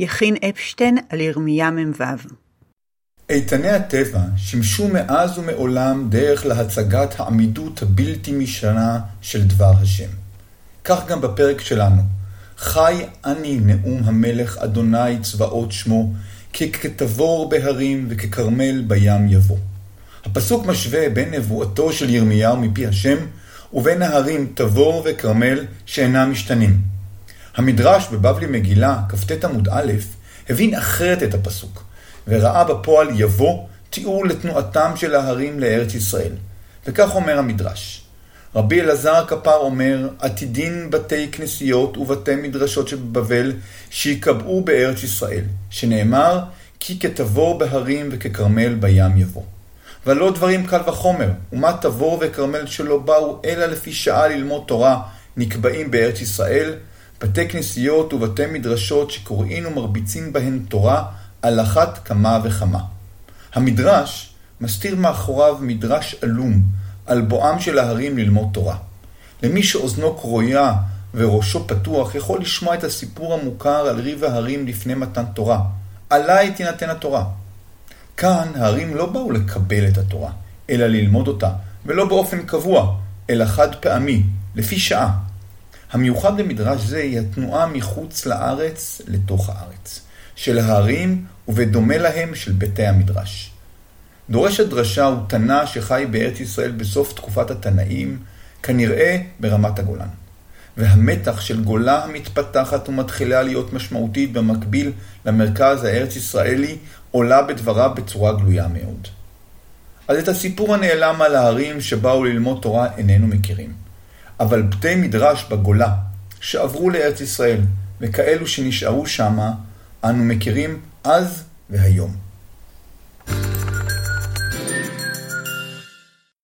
יכין אפשטיין על ירמיה מ"ו איתני הטבע שימשו מאז ומעולם דרך להצגת העמידות הבלתי משנה של דבר השם. כך גם בפרק שלנו. חי אני נאום המלך אדוני צבאות שמו, ככתבור בהרים וככרמל בים יבוא. הפסוק משווה בין נבואתו של ירמיהו מפי השם, ובין ההרים תבור וכרמל שאינם משתנים. המדרש בבבלי מגילה, כ"ט עמוד א', הבין אחרת את הפסוק, וראה בפועל יבוא תיאור לתנועתם של ההרים לארץ ישראל. וכך אומר המדרש: רבי אלעזר כפר אומר, עתידין בתי כנסיות ובתי מדרשות שבבבל שיקבעו בארץ ישראל, שנאמר, כי כתבור בהרים וככרמל בים יבוא. ולא דברים קל וחומר, ומה תבור וכרמל שלא באו אלא לפי שעה ללמוד תורה, נקבעים בארץ ישראל, בתי כנסיות ובתי מדרשות שקוראין ומרביצין בהן תורה, על אחת כמה וכמה. המדרש מסתיר מאחוריו מדרש עלום על בואם של ההרים ללמוד תורה. למי שאוזנו כרויה וראשו פתוח יכול לשמוע את הסיפור המוכר על ריב ההרים לפני מתן תורה. עליי תינתן התורה. כאן ההרים לא באו לקבל את התורה, אלא ללמוד אותה, ולא באופן קבוע, אלא חד פעמי, לפי שעה. המיוחד במדרש זה היא התנועה מחוץ לארץ לתוך הארץ, של ההרים ובדומה להם של ביתי המדרש. דורש הדרשה הוא תנא שחי בארץ ישראל בסוף תקופת התנאים, כנראה ברמת הגולן. והמתח של גולה המתפתחת ומתחילה להיות משמעותית במקביל למרכז הארץ ישראלי עולה בדבריו בצורה גלויה מאוד. אז את הסיפור הנעלם על ההרים שבאו ללמוד תורה איננו מכירים. אבל בתי מדרש בגולה שעברו לארץ ישראל וכאלו שנשארו שמה, אנו מכירים אז והיום.